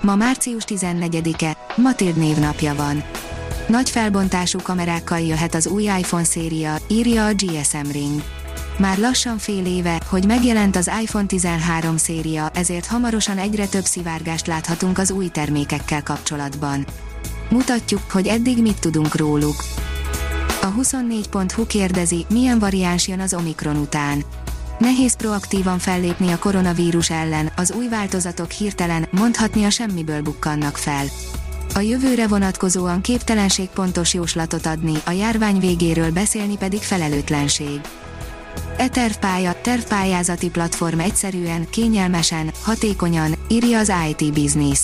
Ma március 14-e, Matild névnapja van. Nagy felbontású kamerákkal jöhet az új iPhone széria, írja a GSM Ring. Már lassan fél éve, hogy megjelent az iPhone 13 széria, ezért hamarosan egyre több szivárgást láthatunk az új termékekkel kapcsolatban. Mutatjuk, hogy eddig mit tudunk róluk. A 24.hu kérdezi, milyen variáns jön az Omikron után. Nehéz proaktívan fellépni a koronavírus ellen, az új változatok hirtelen, mondhatni a semmiből bukkannak fel. A jövőre vonatkozóan képtelenség pontos jóslatot adni, a járvány végéről beszélni pedig felelőtlenség. E-tervpálya, tervpályázati platform egyszerűen, kényelmesen, hatékonyan, írja az IT Business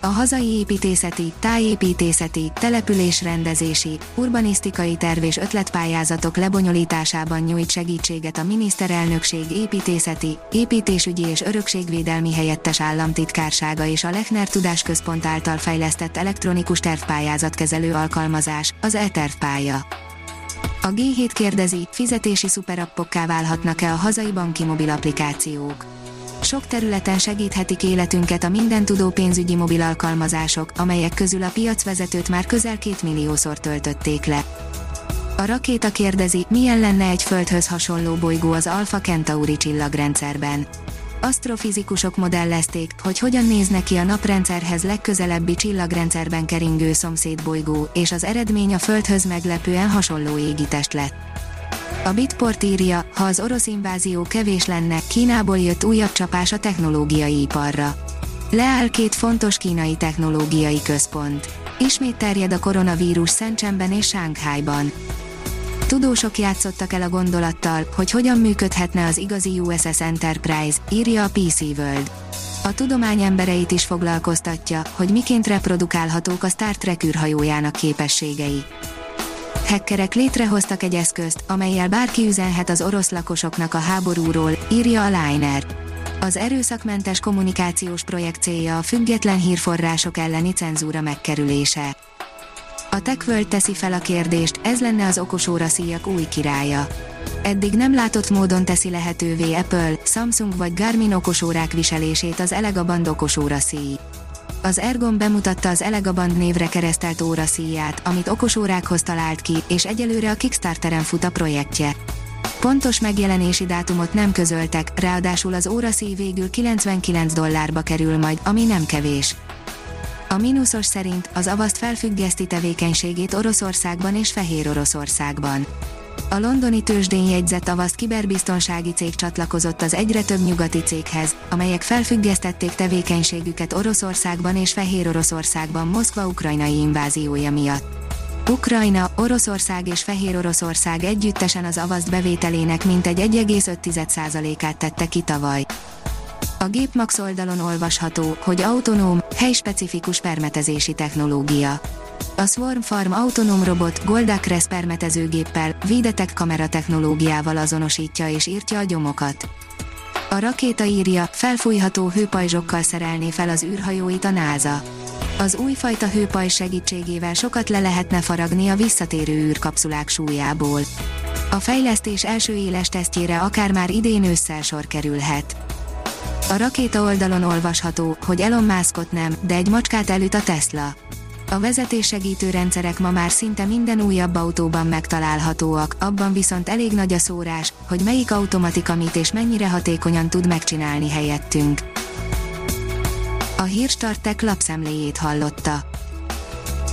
a hazai építészeti, tájépítészeti, településrendezési, urbanisztikai terv és ötletpályázatok lebonyolításában nyújt segítséget a miniszterelnökség építészeti, építésügyi és örökségvédelmi helyettes államtitkársága és a Lechner Tudásközpont által fejlesztett elektronikus tervpályázatkezelő alkalmazás, az e-tervpálya. A G7 kérdezi, fizetési szuperappokká válhatnak-e a hazai banki mobil applikációk sok területen segíthetik életünket a mindentudó pénzügyi mobil alkalmazások, amelyek közül a piacvezetőt már közel két milliószor töltötték le. A rakéta kérdezi, milyen lenne egy Földhöz hasonló bolygó az Alpha Centauri csillagrendszerben. Asztrofizikusok modellezték, hogy hogyan néz neki a naprendszerhez legközelebbi csillagrendszerben keringő szomszédbolygó, és az eredmény a Földhöz meglepően hasonló égitest lett. A Bitport írja, ha az orosz invázió kevés lenne, Kínából jött újabb csapás a technológiai iparra. Leáll két fontos kínai technológiai központ. Ismét terjed a koronavírus Szentcsenben és Sánkhájban. Tudósok játszottak el a gondolattal, hogy hogyan működhetne az igazi USS Enterprise, írja a PC World. A tudomány embereit is foglalkoztatja, hogy miként reprodukálhatók a Star Trek űrhajójának képességei hackerek létrehoztak egy eszközt, amelyel bárki üzenhet az orosz lakosoknak a háborúról, írja a Liner. Az erőszakmentes kommunikációs projekt célja a független hírforrások elleni cenzúra megkerülése. A TechWorld teszi fel a kérdést, ez lenne az okosóra szíjak új királya. Eddig nem látott módon teszi lehetővé Apple, Samsung vagy Garmin okosórák viselését az Elegaband okosóra szíj az Ergon bemutatta az Elegaband névre keresztelt óraszíját, amit okosórákhoz talált ki, és egyelőre a Kickstarteren fut a projektje. Pontos megjelenési dátumot nem közöltek, ráadásul az óraszíj végül 99 dollárba kerül majd, ami nem kevés. A mínuszos szerint az avaszt felfüggeszti tevékenységét Oroszországban és Fehér Oroszországban. A londoni tőzsdén jegyzett avaszt kiberbiztonsági cég csatlakozott az egyre több nyugati céghez, amelyek felfüggesztették tevékenységüket Oroszországban és Fehér Oroszországban Moszkva ukrajnai inváziója miatt. Ukrajna, Oroszország és Fehér Oroszország együttesen az avaszt bevételének mintegy 1,5%-át tette ki tavaly. A Gépmax oldalon olvasható, hogy autonóm, helyspecifikus permetezési technológia a Swarm Farm autonóm robot Goldacres permetezőgéppel, védetek kamera technológiával azonosítja és írtja a gyomokat. A rakéta írja, felfújható hőpajzsokkal szerelné fel az űrhajóit a NASA. Az újfajta hőpajzs segítségével sokat le lehetne faragni a visszatérő űrkapszulák súlyából. A fejlesztés első éles tesztjére akár már idén ősszel sor kerülhet. A rakéta oldalon olvasható, hogy Elon Muskot nem, de egy macskát elüt a Tesla. A vezetéssegítő rendszerek ma már szinte minden újabb autóban megtalálhatóak, abban viszont elég nagy a szórás, hogy melyik automatika mit és mennyire hatékonyan tud megcsinálni helyettünk. A Hírstartek lapszemléjét hallotta.